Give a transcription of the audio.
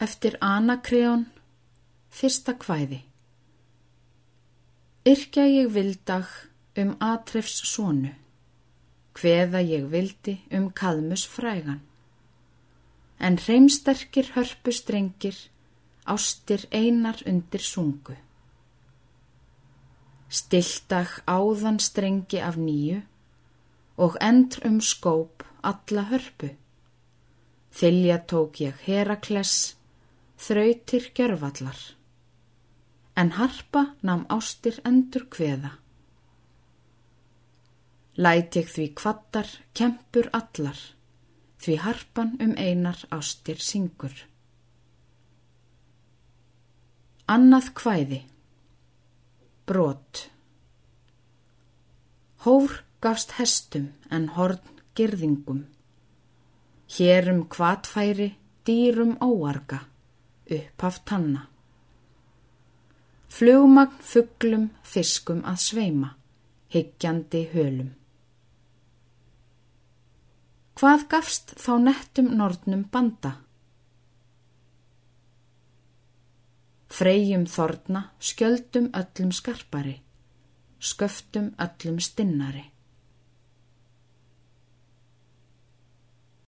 eftir Anakreon, fyrsta kvæði. Yrkja ég vildag um Atrefs sónu, hveða ég vildi um Kadmus frægan. En hreimsterkir hörpu strengir, ástir einar undir sungu. Stiltag áðan strengi af nýju og endr um skóp alla hörpu. Þylja tók ég Herakles, þrautir gjörvallar, en harpa nam ástir endur kveða. Læt ég því kvattar, kempur allar, því harpan um einar ástir syngur. Annað kvæði Brot Hór gafst hestum en horn girðingum. Hérum kvatfæri dýrum óarga, upphaf tanna. Flugmagn fugglum fiskum að sveima, higgjandi hölum. Hvað gafst þá nettum nortnum banda? Freyjum þorna skjöldum öllum skarpari, sköftum öllum stinnari.